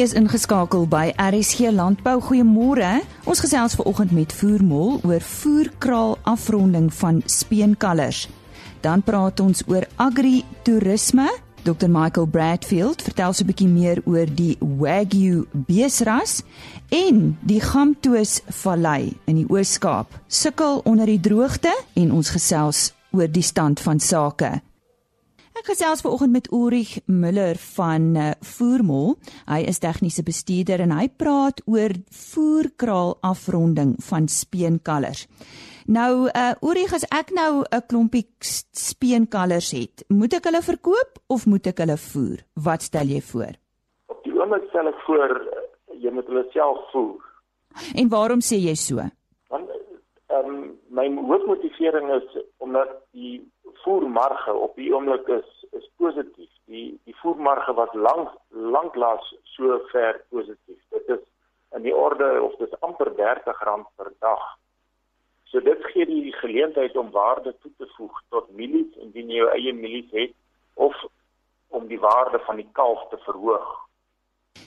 is ingeskakel by RSG Landbou. Goeiemôre. Ons gesels ver oggend met Voermol oor voerkraal afronding van speenkalvers. Dan praat ons oor agri-toerisme. Dr Michael Bradfield vertel so 'n bietjie meer oor die Wagyu beesras en die Gamtoos Vallei in die Oos-Kaap. Sukkel onder die droogte en ons gesels oor die stand van sake. Ek gesels ver oggend met Ulrich Müller van uh, Voermol. Hy is tegniese bestuurder en hy praat oor voerkraal afronding van speenkalvers. Nou uh Ulrich, as ek nou 'n klompie speenkalvers het, moet ek hulle verkoop of moet ek hulle voer? Wat stel jy voor? Op die oomblik stel ek voor jy moet hulle self voer. En waarom sê jy so? Want ehm um, my hoofmotivering is omdat die voermarge op die oomblik is is positief. Die die voermarge was lank lanklaas so ver positief. Dit is in die orde of dit amper R30 per dag. So dit gee die geleentheid om waarde toe te voeg tot mielies indien jy jou eie mielies het of om die waarde van die kalf te verhoog.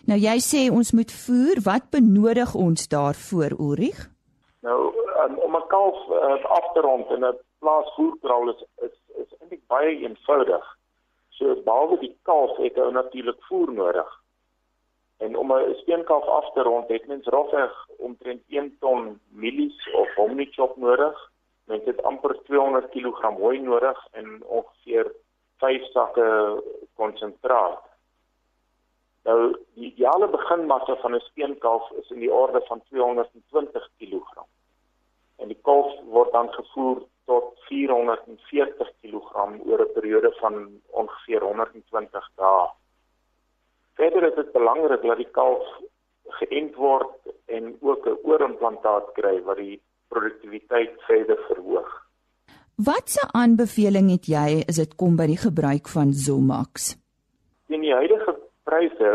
Nou jy sê ons moet voer, wat benodig ons daarvoor, Ulrich? Nou um, om 'n kalf uh, af te rond in 'n plaasvoerkraal is is is eintlik baie eenvoudig. So behalwe die kalf het hy natuurlik voer nodig. En om 'n speenkalf af te rond het mens rofweg omtrent 1 ton mielies of homnichop nodig. Mens het amper 200 kg hooi nodig en ongeveer 5 sakke konsentraat. Nou die ideale beginmassa van 'n speenkalf is in die orde van 220 kg. En die kalf word dan gevoer tot 440 kg oor 'n periode van ongeveer 120 dae. Verder is dit belangrik dat die kalf geënt word en ook 'n oorimplantaat kry wat die produktiwiteit verder verhoog. Watse aanbeveling het jy as dit kom by die gebruik van Zomax? In die huidige pryse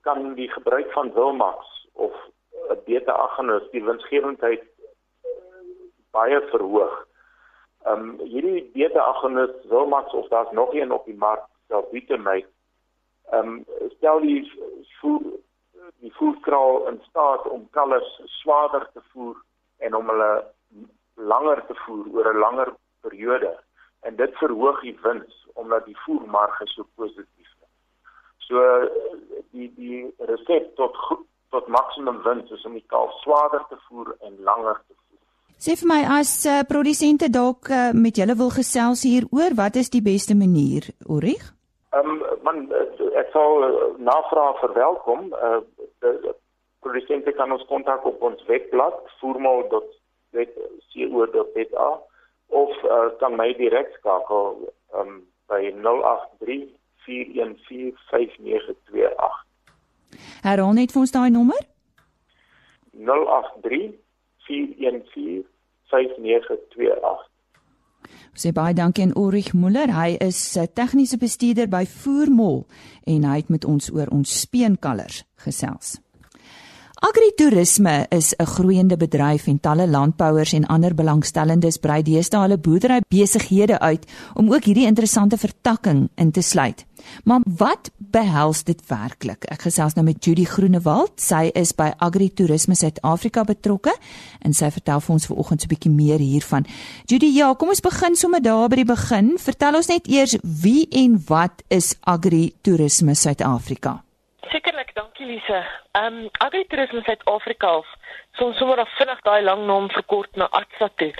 kan die gebruik van Zomax of 'n beta-agonis die winsgewendheid baie verhoog. Ehm um, hierdie beta-agonis Wilmax of daar's nog een op die mark, Salbutamide. Ehm um, stel die voer die voerkraal in staat om kalvers swaarder te voer en om hulle langer te voer oor 'n langer periode. En dit verhoog die wins omdat die voermarge so positief is. So die die resep tot tot maksimum wins is om die kalf swaarder te voer en langer te Sê vir my as uh, produsente dalk uh, met julle wil gesels hieroor, wat is die beste manier, Orig? Ehm um, man ek sal navraag verwelkom. Uh, produsente kan ons kontak op ons webblad voermal.co.za of uh, kan my direk skakel um, by 083 414 5928. Herhaal net vir ons daai nommer. 083 414 5928. Sê baie dankie aan Ulrich Muller. Hy is 'n tegniese bestuurder by Voermol en hy het met ons oor ons speenkalvers gesels. Agritourisme is 'n groeiende bedryf en talle landbouers en ander belangstellendes brei deesdae hulle boerdery besighede uit om ook hierdie interessante vertakking in te sluit. Maar wat behels dit werklik? Ek gesels nou met Judy Groenewald. Sy is by Agritourisme Suid-Afrika betrokke en sy vertel vir ons vanoggend so 'n bietjie meer hiervan. Judy, ja, kom ons begin sommer daar by die begin. Vertel ons net eers wie en wat is Agritourisme Suid-Afrika? Dankie Lise. Ehm um, Agritourisme Suid-Afrika, soms sommer af vinnig daai lang naam verkort na ATSA toe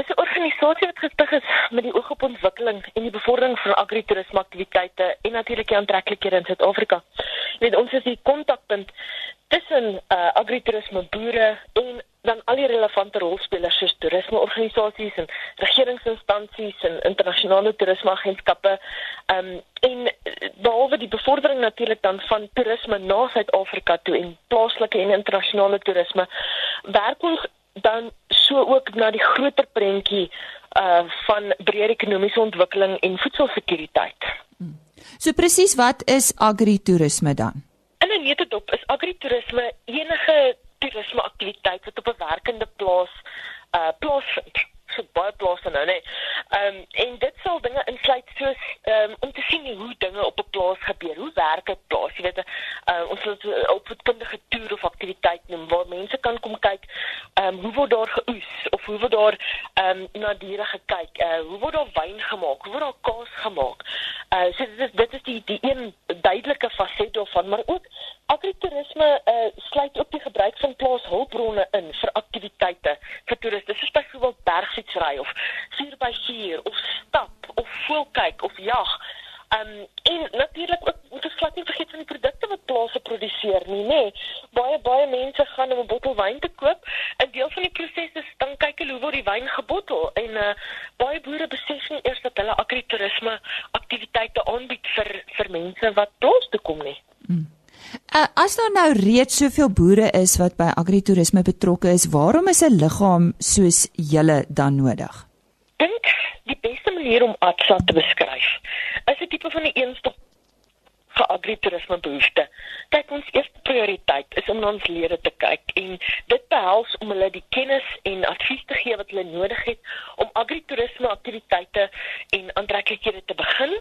is 'n organisasie wat gestig is met die oog op ontwikkeling en die bevordering van agritourisme aktiwiteite en natuurlik die aantreklikhede in Suid-Afrika. Weet ons is die kontakpunt tussen uh, agritourisme boere en dan al die relevante rolspelers soos toerismeorganisasies en regeringsinstansies en internasionale toerismeagentskappe. Ehm um, en behalwe die bevordering natuurlik dan van toerisme na Suid-Afrika toe en plaaslike en internasionale toerisme werk ons dan so ook na die groter prentjie uh van breër ekonomiese ontwikkeling en voedselsekuriteit. Hmm. So presies wat is agritourisme dan? In 'n netedop is agritourisme enige toerisme aktiwiteit wat op 'n werkende plaas uh plaasvind. So baie plase nou, nê. Ehm um, en dit sal dinge insluit soos ehm um, om te sien hoe dinge op 'n plaas gebeur. Hoe werk dit plaas? Jy weet, uh, ons het op 'n kundige toer of aktiwiteit noem waar mense kan kom kyk ehm um, hoe word daar geoes of hoe word daar ehm um, na diere gekyk? Uh, hoe word daar wyn gemaak? Hoe word daar kaas gemaak? Uh so dit is dit is die die een duidelike faset daarvan, maar ook agritourisme uh sluit ook die gebruik van plaashulpbronne in vir aktiwiteite vir toeriste. Soos byvoorbeeld bergfietsry of vuur by vuur of stap of voelkyk of jag. Um en natuurlik ook moet ons glad nie vergeet van die produkte wat plase produseer nie, nê. Nee. Baie baie mense gaan om 'n bottel wyn te koop. 'n Deel van die proses is dan kyk hulle hoe word die wyn gebottel en uh baie boere besef nie eers dat hulle agritourisme aktiwiteite aanbied vir vir mense wat plaas toe kom nie. Hmm. Uh, as daar nou reeds soveel boere is wat by agritourisme betrokke is, waarom is 'n liggaam soos julle dan nodig? Dink die beste manier om Atsa te beskryf is 'n tipe van 'n eenstop vir agritourisme behoefte. Kyk ons eerste prioriteit is om na ons lede te kyk en dit behels om hulle die kennis en advies te gee wat hulle nodig het om agritourisme aktiwiteite en aantreklikhede te begin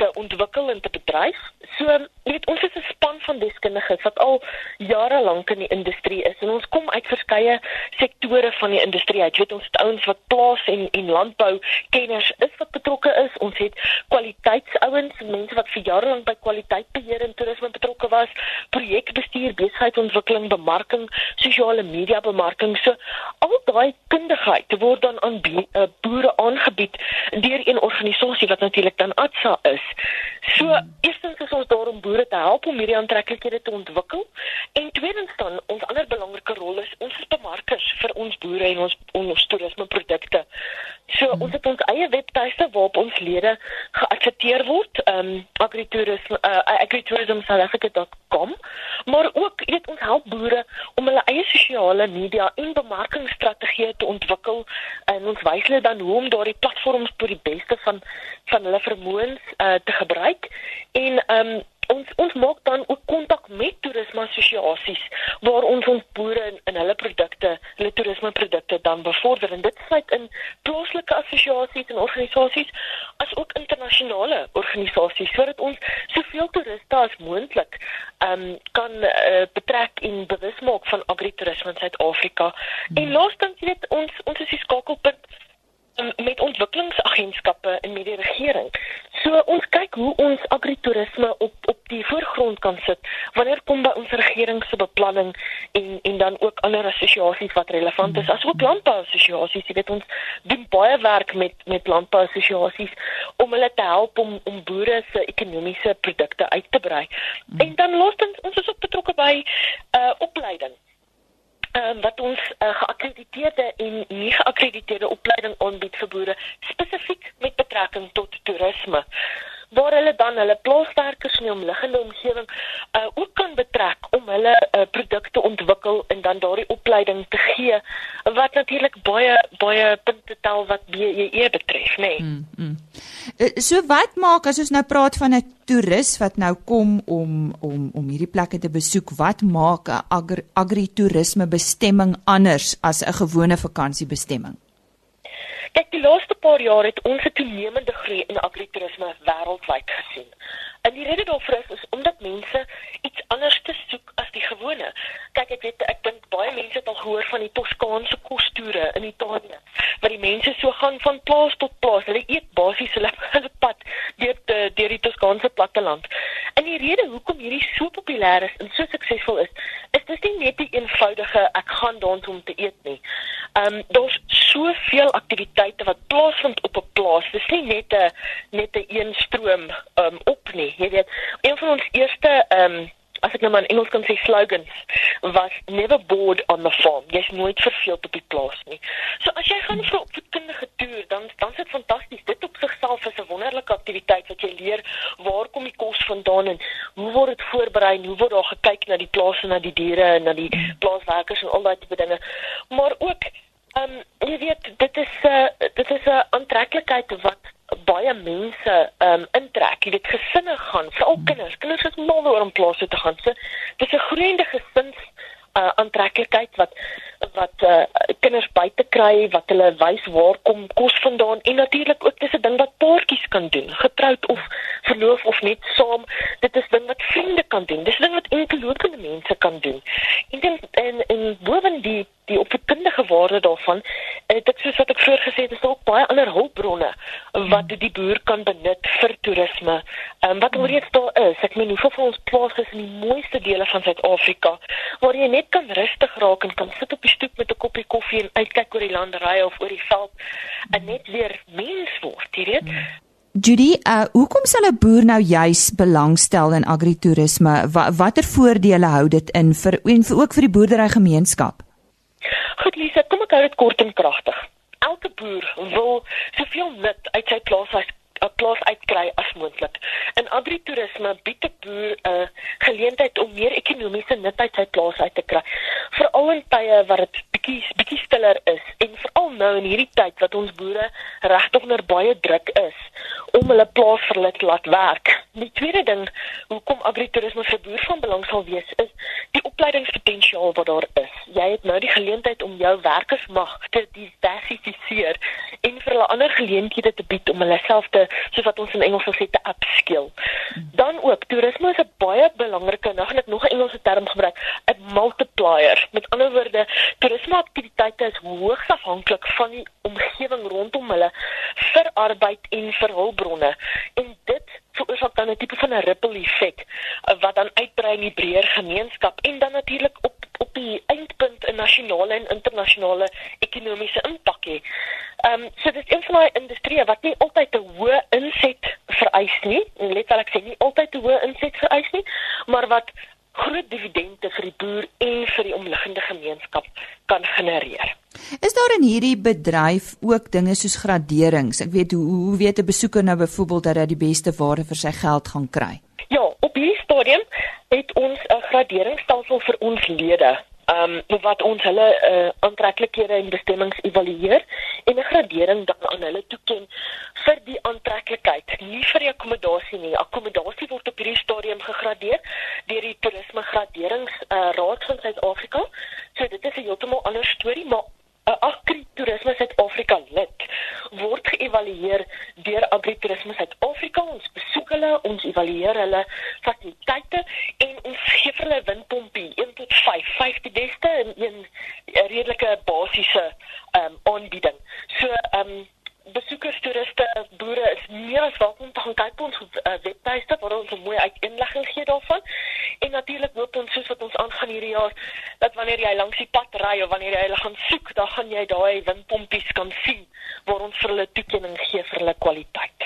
te ontwikkel en te bedryf. So, weet ons is 'n span van deskundiges wat al jare lank in die industrie is en ons kom uit verskeie sektore van die industrie. Jy weet ons het ouens wat plaas en en landbou kenners is wat betrokke is. Ons het kwaliteitsouens, mense wat vir jare lank by kwaliteitbeheer en toerisme betrokke was, projekbestuur, besigheidsontwikkeling, bemarking, sosiale media bemarking. So, al daai kundigheid word dan aan uh, boere aangebied deur een organisasie wat natuurlik dan ATSA is. So, eerstens is ons daar om boere te help om hierdie aantreklikhede te ontwikkel en tweedens dan ons ander belangrike rol is ons is bemarkers vir ons boere en ons ons toerismeprodukte. So, ons het ons eie webtuiste waarop ons lede geadverteer word, ehm um, agritourism uh, agritourismsouthafrica.com, maar ook weet ons help boere om hulle eie sosiale media en bemarkingsstrategieë te ontwikkel en ons wys hulle dan hoe om daardie platforms tot die beste van van hulle vermoëns uh, te gebruik. En ehm um, ons ons maak dan ook kontak met toerisme assosiasies waar ons ons boere in, in hulle produkte, hulle toerismeprodukte dan bevorder en dit sluit in plaaslike assosiasies en organisasies as ook internasionale organisasies sodat ons soveel toeriste as moontlik ehm um, kan uh, betrek en bewus maak van agritourisme in Suid-Afrika. Hmm. En laastens weet ons ons is die skakelpunt met ontwikkelingsagentskappe en met die regering. So ons kyk hoe ons agritourisme op op die voorgrond kan sit wanneer kom by ons regering se beplanning en en dan ook ander assosiasies wat relevant is asook landbouassosiasies. Jy weet ons doen baie werk met met landbouassosiasies om hulle te help om om boere se ekonomiese produkte uit te brei. En dan laastens ons is ook betrokke by uh opleiding um, wat ons uh, geakkrediteerde en nie geakkrediteerde opleiding aanbied vir boere spesifiek met betrekking tot toerisme waar hulle dan hulle plaaswerkers in die omliggende omgewing uh, ook kan betrek om hulle uh, produkte ontwikkel en dan daardie opleiding te gee wat natuurlik baie baie punte tel wat BEE betref nê. Nee. Mm, mm. So wat maak as ons nou praat van 'n toerist wat nou kom om om om hierdie plekke te besoek, wat maak 'n agri, agritourisme bestemming anders as 'n gewone vakansiebestemming? Kyk, die laaste paar jaar het ons 'n toenemende groei in agritourisme wêreldwyd gesien. En die rede daarvoor is, is omdat mense iets anders te soek die gewone. Kyk, ek weet ek dink baie mense het al gehoor van die Toskaanse kostoere in Italië, waar die mense so gaan van plaas tot plaas. Hulle eet basies hulle hulle pad deur deur die Toskaanse platteland. En die rede hoekom hierdie so populêr is en so suksesvol is, is dis nie net die eenvoudige ek gaan daartoe om te eet nie. Ehm um, daar's soveel aktiwiteite wat plaasvind op 'n plaas. Dis nie net 'n net 'n een stroom ehm um, op nie. Jy weet, een van ons eerste ehm um, as ek nou maar in Engels kan sê slogans was never bored on the farm. Jy's nooit verveeld op die plaas nie. So as jy gaan vir 'n opvoedkundige toer, dan dan is dit fantasties. Dit op sigself is 'n wonderlike aktiwiteit wat jy leer waar kom die kos vandaan en hoe word dit voorberei en hoe word daar gekyk na die plase, na die diere en na die plaaswerkers en al daai tipe dinge. Maar ook ehm um, jy weet dit is 'n uh, dit is 'n aantreklikheid wat baie mense ehm um, intrek. Jy weet gesinne gaan, veral kinders. Kinders is mal oor om plase te gaan. So dis 'n groeiende gesins uh, aantreklikheid wat wat uh, kinders buite kry wat hulle wys waar kom kos vandaan en natuurlik ook dis 'n ding wat paartjies kan doen getroud of verloof of net saam dit is ding wat vriende kan doen dis ding wat enkelopende mense kan doen en dan en en boven die die opvoedkundige waarde daarvan het ek soos wat ek vroeër gesê het is daar ook baie ander hulpbronne wat die boer kan benut vir toerisme um, wat alreeds daar is ek meen hoeveel van ons plase is in die mooiste dele van Suid-Afrika waar jy net kan rustig raak en kan sit op die stoep met 'n koppie koffie en uitkyk oor die landerye of oor die veld en net weer mens word, jy weet. Judy, uh hoekom sal 'n boer nou juis belangstel in agritourisme? Wa watter voordele hou dit in vir en vir ook vir die boerdery gemeenskap? Goed, Lisa, kom ek hou dit kort en kragtig. Elke boer wil soveel nut uit sy plaas as 'n plaas uitkry as moontlik. In agritourisme bied 'n boer 'n uh, geleentheid om meer ekonomiese nut uit sy plaas uit te kry. Veral in tye waar dit bietjie bietjie stiller is en veral nou in hierdie tyd wat ons boere regtig onder baie druk is om hulle plaas vir hulle te laat werk. Die tweede ding hoekom agritourisme vir boere van belang sal wees is opleidingspotensiaal wat daar is. Jy het nou die geleentheid om jou werkersmag te diversifiseer en vir hulle ander geleenthede te bied om hulle self te soos wat ons in Engels sê te upskill. Dan ook toerisme is 'n baie belangrike, nou gaan ek nog 'n Engelse term gebruik, 'n multiplier. Met ander woorde, toerisme aktiwiteite is hoogs afhanklik van die omgewing rondom hulle vir arbeid en vir hulpbronne. En veroorsaak dan 'n tipe van 'n ripple effek wat dan uitbrei in die breër gemeenskap en dan natuurlik op op die eindpunt 'n nasionale en internasionale ekonomiese impak hê. Ehm um, so dit is een van daai industrieë wat nie altyd 'n hoë inset vereis nie. En let wel ek sê nie altyd 'n hoë inset vereis nie, maar wat groot dividende vir die boer en vir die omliggende gemeenskap kan genereer. Is daar in hierdie bedryf ook dinge soos graderings? Ek weet hoe hoe weet 'n besoeker nou byvoorbeeld dat hy die beste ware vir sy geld gaan kry? Ja, op hierdie stadium het ons 'n graderingsstelsel vir ons lede ehm um, wat ons hulle uh, aantreklikhede en bestemmings evalueer en 'n gradering dan aan hulle toeken vir die aantreklikheid, nie vir die akkommodasie nie. Akkommodasie word op hierdie stadium gegradeer deur die toerisme graderings uh, raad van Suid-Afrika. So dit is 'n heeltemal ander storie, maar 'n agritourisme Suid-Afrika lid word geëvalueer deur Agritourisme Suid-Afrika. Ons besoek hulle, ons evalueer hulle fasiliteite en ons gee vir hulle winpompie 1 tot 5, 5 die beste en 'n redelike basiese ehm um, aanbieding. So ehm um, besoekers, toeriste, boere is meer as welkom om te gaan kyk op ons uh, webtuiste waar ons 'n mooi uiteenlegging gee daarvan. En natuurlik hoop ons soos wat ons aangaan hierdie jaar dat wanneer jy langs die pad ry of wanneer jy hulle gaan soek, dan gaan jy daai windpompies kan sien waar ons vir hulle toekenning gee vir hulle kwaliteit.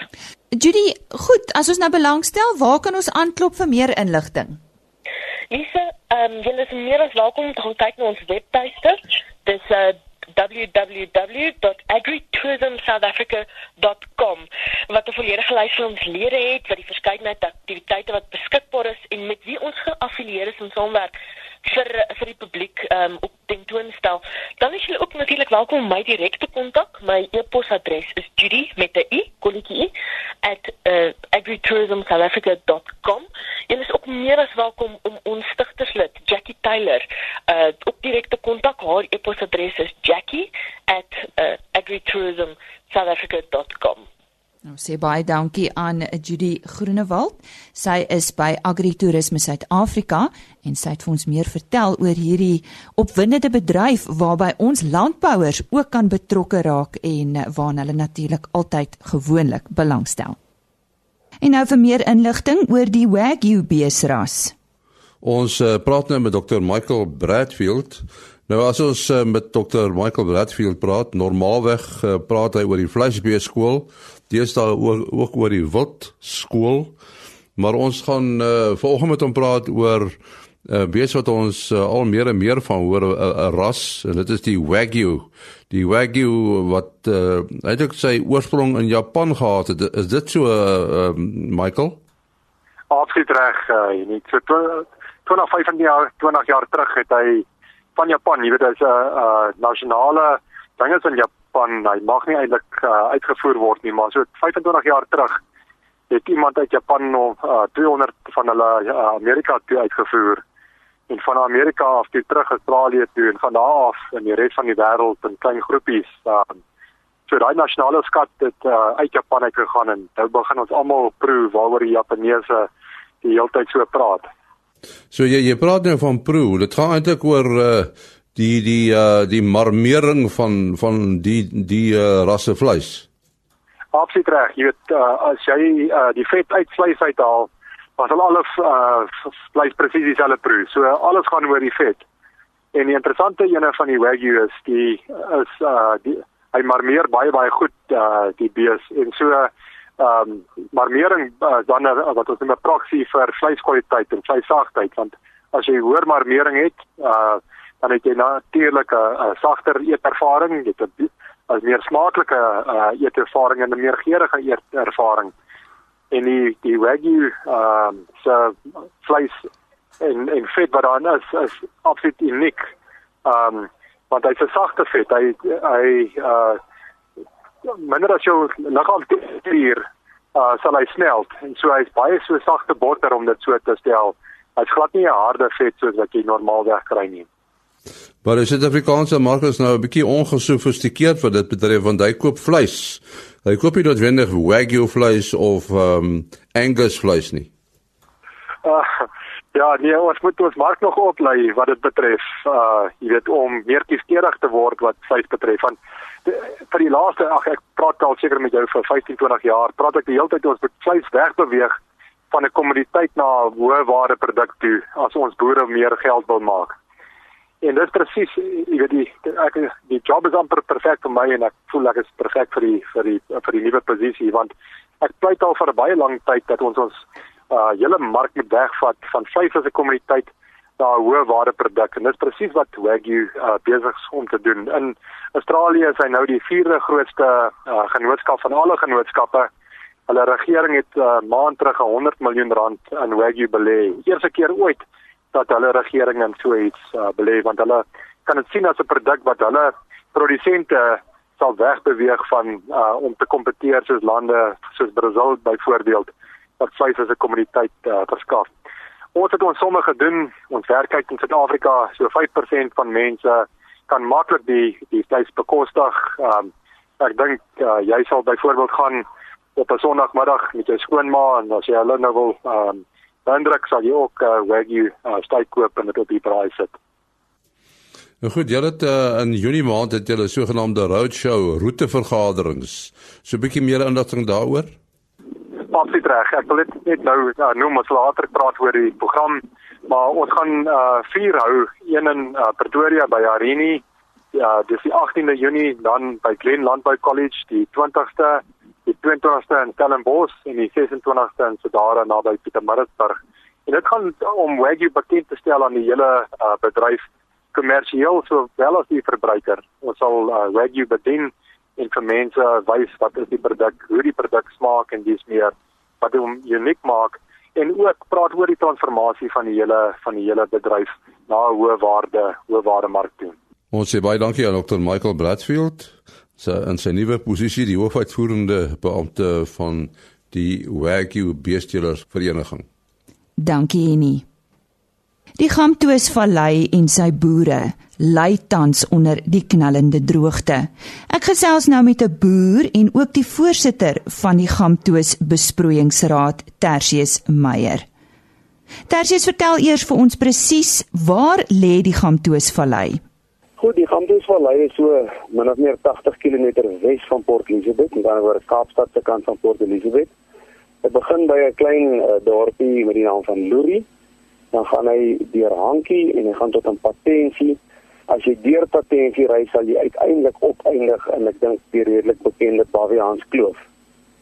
Judy, goed, as ons nou belangstel, waar kan ons aanklop vir meer inligting? Lise, ehm um, julle is meer as welkom om te gaan kyk na ons webtuiste. Dis 'n uh, www.agritourismsouthafrica.com wat 'n volledige lys van ons lede het wat die verskeidenheid aktiwiteite wat beskikbaar is en met wie ons geaffilieer is en saamwerk vir vir die publiek um, op tentoonstel. Dan is jy ook natuurlik welkom om my direk te kontak. My e-posadres is judy met 'n i, kolletjie @agritourismsouthafrica.com. Jy is ook meer as welkom om ons stigterslid Jackie Taylor uh op direk te kontak. Haar e-posadres is jackie@agritourismsouthafrica.com. Nou sê baie dankie aan Judy Groenewald. Sy is by Agritourisme Suid-Afrika en sy het vir ons meer vertel oor hierdie opwindende bedryf waarby ons landbouers ook kan betrokke raak en waarna hulle natuurlik altyd gewoonlik belangstel. En nou vir meer inligting oor die Wagyu beesras. Ons uh, praat nou met Dr Michael Bradfield. Nou as ons uh, met Dr Michael Bradfield praat, normaalweg uh, praat hy oor die vleisbeeskool deesdae ook, ook oor die wild skool. Maar ons gaan uh, vanoggend met hom praat oor uh, weet wat ons uh, al meer en meer van hoor 'n ras en dit is die Wagyu. Die Wagyu wat uh, eintlik sy oorsprong in Japan gehad het. Is dit so uh, uh, Michael? Absoluut reg. Uh, net so 20 25 jaar 20 jaar terug het hy van Japan, jy weet, hy's 'n uh, uh, nasionale dinge van Japan van hy mag nie eintlik uh, uitgevoer word nie, maar so 25 jaar terug het iemand uit Japan of uh, 200 van hulle uh, Amerika toe uitgevoer en van Amerika af toe terug Australië toe en van daar af in die res van die wêreld in klein groepies. Um, so daai nasionale skat het uh, uit Japan uit gegaan en nou begin ons almal proe waaroor die Japaneese die hele tyd so praat. So jy jy praat nou van proe, dit gaan eintlik oor uh, die die uh, die marmering van van die die uh, rasse vleis. Absoluut reg. Jy weet uh, as jy uh, die vet uit vleis uithaal, was al alles uh vleis presies dieselfde proe. So alles gaan oor die vet. En die interessante ene van die wagyu is die is uh die hy marmeer baie baie goed uh die bees en so ehm um, marmering uh, dan uh, wat ons noem 'n proksie vir vleiskwaliteit en vleissagtheid want as jy hoër marmering het uh dan het jy natuurlik 'n sagter eetervaring, jy het 'n as meer smaaklike uh eetervaring en 'n meer geurende eetervaring en die die wagyu ehm um, se vleis en en vet wat daarin is is absoluut uniek. Ehm um, want hy's 'n sagte vet. Hy hy uh minder as jou liggaam temperatuur uh sal hy smelt en so hy's baie so sagte botter om dit so te stel. Hy's glad nie 'n harde vet soos wat jy normaalweg kry nie. Maar die Suid-Afrikaanse mark is nou 'n bietjie ongesofistikeerd wat dit betref want hy koop vleis Hy koop nie noodwendig wagyu vleis of ehm um, Angus vleis nie. Uh, ja, nee, ons moet ons mark nog oplei wat dit betref. Uh jy weet om meer kieskeurig te word wat vleis betref want die, vir die laaste ag ek praat al seker met jou vir 15 20 jaar, praat ek die hele tyd ons moet vleis wegbeweeg van 'n kommoditeit na 'n hoë waarde produk toe as ons boere meer geld wil maak. En dit presies, jy weet die ek die job is amper perfek vir my en ek voel ek is perfek vir die vir die vir die nuwe posisie want ek pleit al vir baie lang tyd dat ons ons uh hele mark moet wegvat van vleis as 'n kommoditeit na 'n hoë waarde produk en dit is presies wat Wagyu uh besig is om te doen. In Australië is hy nou die vierde grootste uh genootskap van alle genootskappe. Hulle regering het uh maand terug 100 miljoen rand in Wagyu belê. Eerste keer ooit dat hulle regering in so iets uh, belê want hulle kan dit sien as 'n produk wat hulle produsente sal wegbeweeg van uh, om te kompeteer soos lande soos Brasil byvoorbeeld wat vleis as 'n kommoditeit uh, verskaf. Ons het ons somme gedoen, ons werk uit in Suid-Afrika, so 5% van mense kan maklik die die vleis bekostig. Um, ek dink uh, jy sal byvoorbeeld gaan op 'n Sondagmiddag met jou skoonma en as jy hulle nou wil um, dan druk sal jy ook uh, wagyu uh, steak koop en dit op die braai sit. Nou goed, julle het uh, in Junie maand het julle sogenaamde roadshow roetevergaderings. So 'n bietjie meer inligting daaroor? Absoluut reg. Ek wil dit net nou uh, noem as later praat oor die program, maar ons gaan uh, vier hou, een in uh, Pretoria by Arini, ja, dis die 18de Junie dan by Glen Landbou College, die 20ste die 22ste in Stellenbosch en die 26ste in Sedara naby Pietermaritzburg. En dit gaan om Wagyu bekend te stel aan die hele uh, bedryf kommersieel sowel as die verbruiker. Ons sal uh, Wagyu bedien en vir mense wys wat is die produk, hoe die produk smaak en dis meer wat hom uniek maak en ook praat oor die transformasie van die hele van die hele bedryf na 'n hoë waarde, hoë waarde mark toe. Ons sê baie dankie aan Dr. Michael Bradfield sy in sy nuwe posisie die hoofuitvoerende beampte van die Wagyu Beestelers Vereniging. Dankie Annie. Die Gamtoos Vallei en sy boere ly tans onder die knallende droogte. Ek gesels nou met 'n boer en ook die voorsitter van die Gamtoos Besproeiingsraad, Tersius Meyer. Tersius, vertel eers vir ons presies waar lê die Gamtoos Vallei? Goed, die Gamtoesvallei is so min of meer 80 km wes van Port Elizabeth, met ander woorde Kaapstad se kant van Port Elizabeth. Dit begin by 'n klein uh, dorpie met die naam van Lurie. Dan gaan hy deur Hankie en hy gaan tot aan Patensie. As jy deur Patensie ry, sal jy uiteindelik opeindig in ek dink die redelik bekende Baviaans Kloof.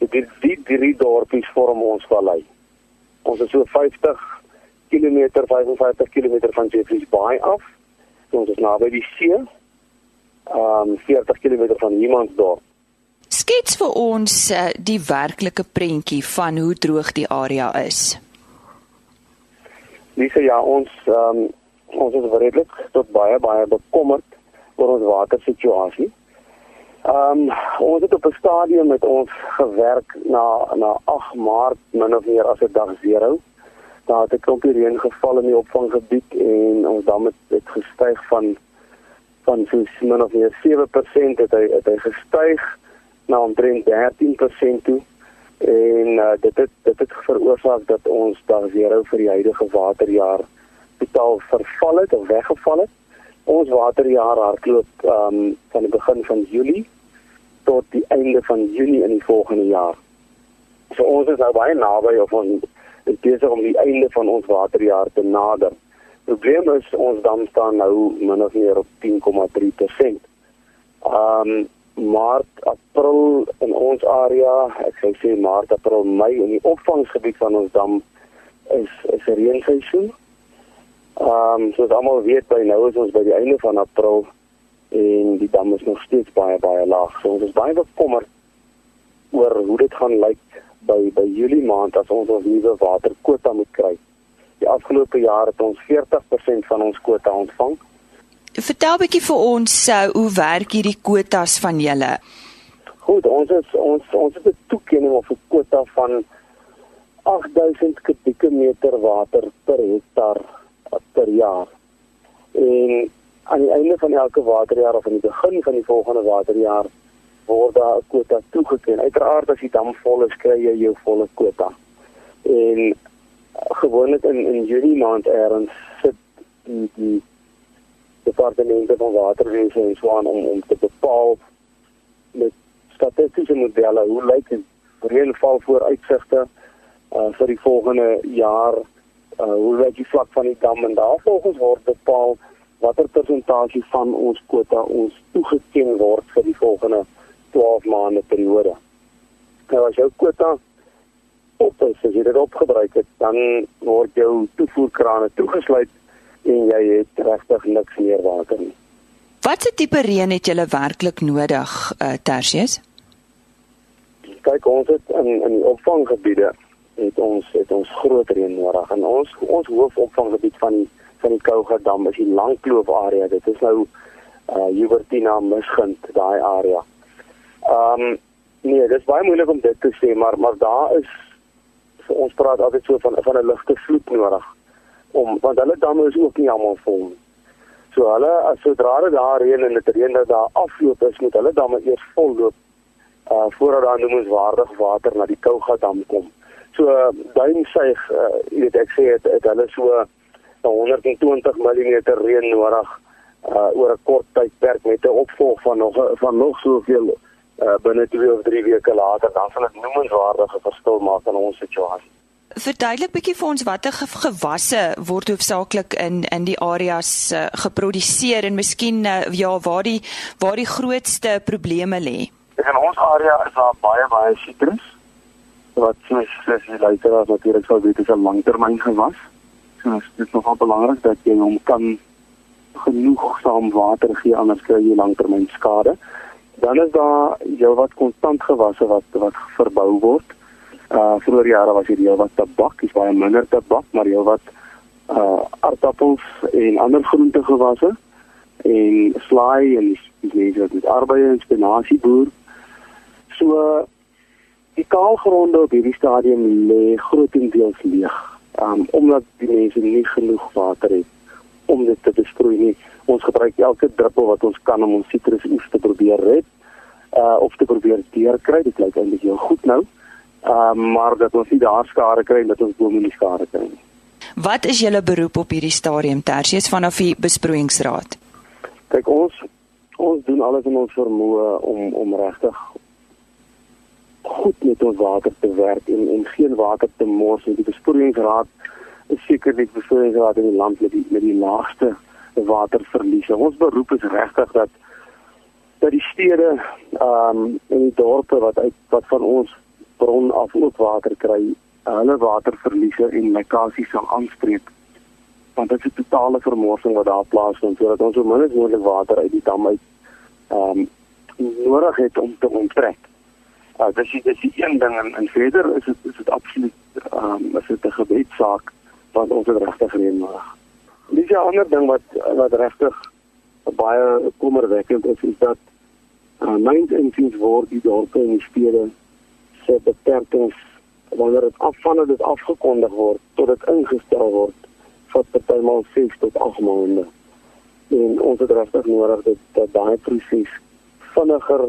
Dit die drie dorpies vorm ons vallei. Ons is so 50 km, 55 km van Jeffreys Bay af ons is naby die see. Um 40 km van Niemandsdorp. Skets vir ons uh, die werklike prentjie van hoe droog die area is. Lise ja, ons um ons is redelik tot baie baie bekommerd oor ons watersituasie. Um ons het op 'n stadium met ons gewerk na na 8 Maart min of meer as 'n dag 0 daar het 'n klompie reën geval in die opvanggebied en ons dam het, het gestyg van van so min of meer 7% het hy het hy gestyg na omtrent 13% toe en uh, dit het dit het veroorsaak dat ons daar zero vir die huidige waterjaar totaal verval het of weggeval het. Ons waterjaar hardloop um, van die begin van Julie tot die einde van Junie in die volgende jaar. So ons is nou baie naby of ons is besig om die einde van ons waterjaar te nader. Probleem is ons dam staan nou min of meer op 10,3%. Ehm um, Maart, April in ons area, ek sou sê Maart, April, Mei in die opvangsgebied van ons dam is is 'n reenseisoen. Ehm um, soos almal weet by nou is ons by die einde van April en die dam is nog steeds baie baie laag. So ons is baie bekommerd oor hoe dit gaan lyk by by Julie maand as ons ons nuwe waterkwota moet kry. Die afgelope jaar het ons 40% van ons kwota ontvang. Vertel bietjie vir ons uh, hoe werk hierdie kwotas van julle? Goed, ons is ons ons het 'n toekenning of 'n kwota van 8000 kubieke meter water per hektaar uh, per jaar. En aan die einde van elke waterjaar of aan die begin van die volgende waterjaar word daar 'n kwota toegeken. Uiteraard as die dam vol is, kry jy jou volle kwota. En uh, gewoonlik in in Junie maand eerds sit die die departemente van waterwese en so aan om om te bepaal met statistiese modelle hoe lyk die reënval vooruitsigte uh, vir die volgende jaar uh, hoe lyk die vlak van die dam en daarvolgens word bepaal watter persentasie van ons kwota ons toegeken word vir die volgende 12 maande periode. Nou as jou kwota op is, as jy dit opgebruik het, dan word jou toevoerkrane toegesluit en jy het regtig niks meer water nie. Watse tipe reën het julle werklik nodig, uh, Tersius? Kyk, ons het in in die opvanggebiede het ons het ons groot reën nodig en ons ons hoofopvanggebied van die van die Kouga dam is die Langkloof area. Dit is nou uh Hubertina Misgind daai area. Ehm um, nee, dit is baie moeilik om dit te sê, maar maar daar is ons praat altyd so van van 'n ligte vloed nodig om want hulle damme is ook nie almal vol nie. So hulle as sodra dit daar reën en dit reën dat daar afloop is, moet hulle damme eers vol loop uh voordat daar noemenswaardig water na die Kouga dam kom. So uh, duimsuig, uh, jy weet ek sê het, het hulle so 120 mm reën nodig uh oor 'n kort tydperk met 'n opvolg van nog van nog soveel uh binne 2 of 3 weke later dan sal dit noemenswaardige verskil maak in ons situasie. Verduidelik bietjie vir ons watter gewasse word hoofsaaklik in in die areas uh, geproduseer en miskien uh, ja waar die waar die grootste probleme lê. In ons area is daar baie baie sitrus wat soos soos die luisteraars natuurlik sou weet is 'n langtermyn gewas. So dit is nogal belangrik dat jy hom kan genoegsaam water gee anders kry jy langtermyn skade. Dan is daar jou wat konstant gewasse wat wat verbou word uh vroeër jare was hier wat tabak, is baie minder tabak, maar jy wat uh aardappels en ander groente gewasse en slaai en dis mense wat met arbeid en spinasie boer. So die kaalgronde op hierdie stadium lê grootendeels leeg. Um omdat die mense nie genoeg water het om dit te besproei nie. Ons gebruik elke druppel wat ons kan om ons sitrusoes te probeer red uh of te probeer deurkry. Dit lyk eintlik heel goed nou. Ehm uh, maar dat ons nie daar skade kry dat ons bome nie skade kry nie. Wat is julle beroep op hierdie stadium Tersius vanaf die besproeiingsraad? Kyk ons ons doen alles in ons vermoë om om regtig goed met ons water te werk en en geen water te mors nie. Die besproeiingsraad is seker die besproeiingsraad in die land met die met die laagste waterverliese. Ons beroep is regtig dat dat die stede ehm um, en die dorpe wat uit wat van ons bron af ook water kry, hulle waterverliese en lekkasies sal aanspreek. Want dit is 'n totale vermorsing wat daar plaasvind sodat ons so min as moontlik water uit die dam uit ehm um, nodig het om te onttrek. Uh, dit is die een ding en, en verder is dit is dit absoluut ehm um, is dit 'n gebedssaak wat ons regtig reën nodig. Dis 'n ander ding wat wat regtig baie kommerwekkend is is dat uh, myns en sins word die dorpe en die stede se beperkings wanneer dit afvanne dit afgekondig word tot dit ingestel word vat partymal 6 tot 8 maande. En ons het regtig nodig dat dat daai proses vinniger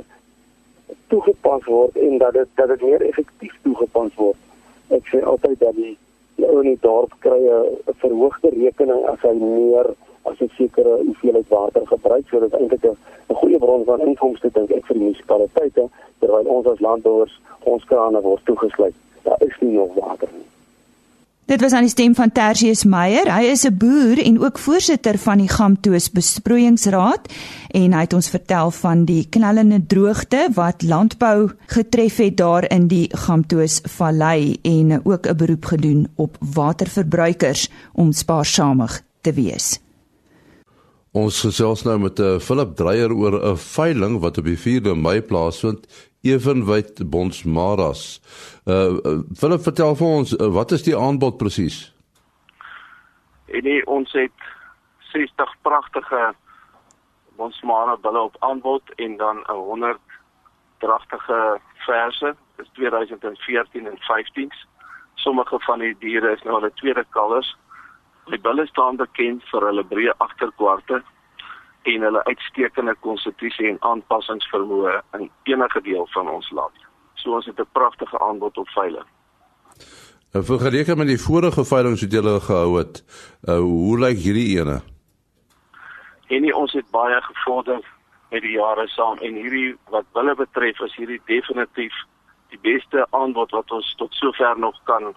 toegepas word en dat dit dat dit meer effektief toegepas word. Ek sê altyd dat die ou in die dorp kry 'n verhoogde rekening as hy meer as 'n sekere hoeveelheid water gebruik, so dit is eintlik 'n goeie bron van inkomste dink ek vir die munisipaliteite terwyl ons as landbouers ons krane word toegesluit. Daar is nie nog water nie. Dit was aan die stem van Tertius Meyer. Hy is 'n boer en ook voorsitter van die Gamtoos Besproeiingsraad en hy het ons vertel van die knallende droogte wat landbou getref het daar in die Gamtoos Vallei en ook 'n beroep gedoen op waterverbruikers om spaarsamig te wees. Ons gesels nou met uh, Philip Dreyer oor 'n veiling wat op die 4de Mei plaasvind ewenwyd Bonsmaras. Uh, uh Philip vertel vir ons uh, wat is die aanbod presies? En nee, ons het 60 pragtige Bonsmara bulle op aanbod en dan 'n 100 dragtige verse. Dis 2014 en 15s. Sommige van die diere is nou hulle tweede kalvers. Die bulle staan bekend vir hulle breë agterkwarte en hulle uitstekende konstitusie en aanpassingsvermoë in enige deel van ons land. So ons het 'n pragtige aanbod op veiling. En vir gereken met die vorige veilings wat julle gehou het, uh, hoe lyk hierdie ene? En nie, ons het baie gevorder met die jare saam en hierdie wat bulle betref is hierdie definitief die beste aanbod wat ons tot sover nog kan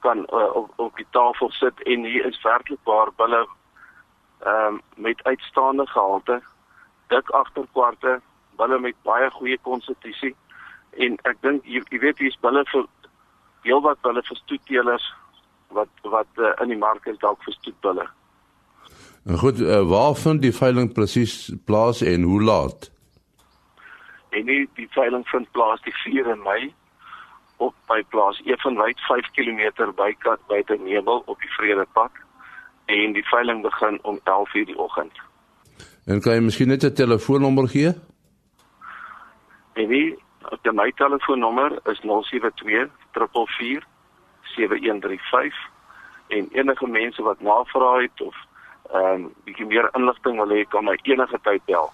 kan uh, op op die tafel sit en hier is werklik waar bulle ehm um, met uitstaande gehalte, dik agterkwarte, bulle met baie goeie konstitusie en ek dink jy, jy weet hier's bulle vir heelwat bulle vir stoetteelers wat wat uh, in die mark is dalk vir stoetbulle. En goed, uh, waar vind die veiling presies plaas en hoe laat? En nie, die veiling vind plaas die 4 Mei op by plaas Evenwyd 5 km by buite Nebel op die Vredepad en die veiling begin om 11:00 die oggend. En kan jy miskien net 'n telefoonnommer gee? Op my telefoonnommer is 072 444 7135 en enige mense wat navraag het of ehm um, bietjie meer inligting wil hê kan my enige tyd bel.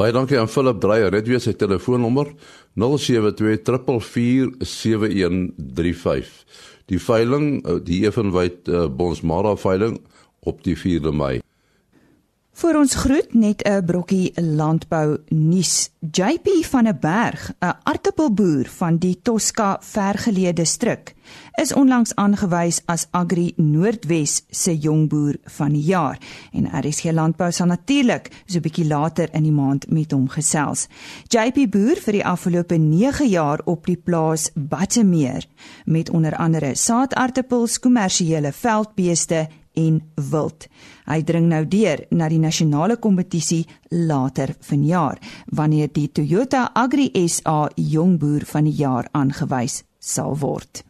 Baie dankie aan Philip Dreyer. Dit weer sy telefoonnommer 0724447135. Die veiling, eh, die evenwyd uh, Bonsmara veiling op die 4de Mei. Vir ons groet net 'n brokkie landbou nuus. JP van 'n berg, 'n aartappelboer van die Tosca vergeleë distrik, is onlangs aangewys as Agri Noordwes se jongboer van die jaar en RSG Landbou sal natuurlik so 'n bietjie later in die maand met hom gesels. JP boer vir die afgelope 9 jaar op die plaas Battemeer met onder andere saadaartappels, kommersiële veldbeeste en wild. Hy dring nou deur na die nasionale kompetisie later vanjaar wanneer die Toyota Agri SA jongboer van die jaar aangewys sal word.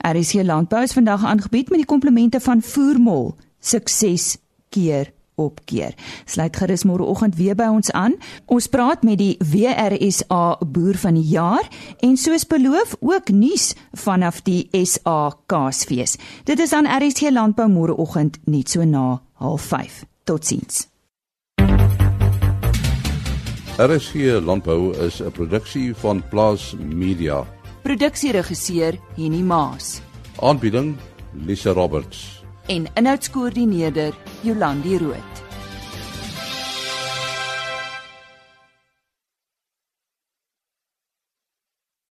RC Landbou is vandag aangebied met die komplemente van Voermol. Sukses keer op keer. Sluit gerus môreoggend weer by ons aan. Ons praat met die WRSA boer van die jaar en soos beloof ook nuus vanaf die SA Kaasfees. Dit is aan RSC Landbou môreoggend net so na 05:30. Totsiens. RSC Landbou is 'n produksie van Plaas Media. Produksieregisseur Henny Maas. Aanbieding Lisa Roberts en inhoudskoördineerder Jolandi Root.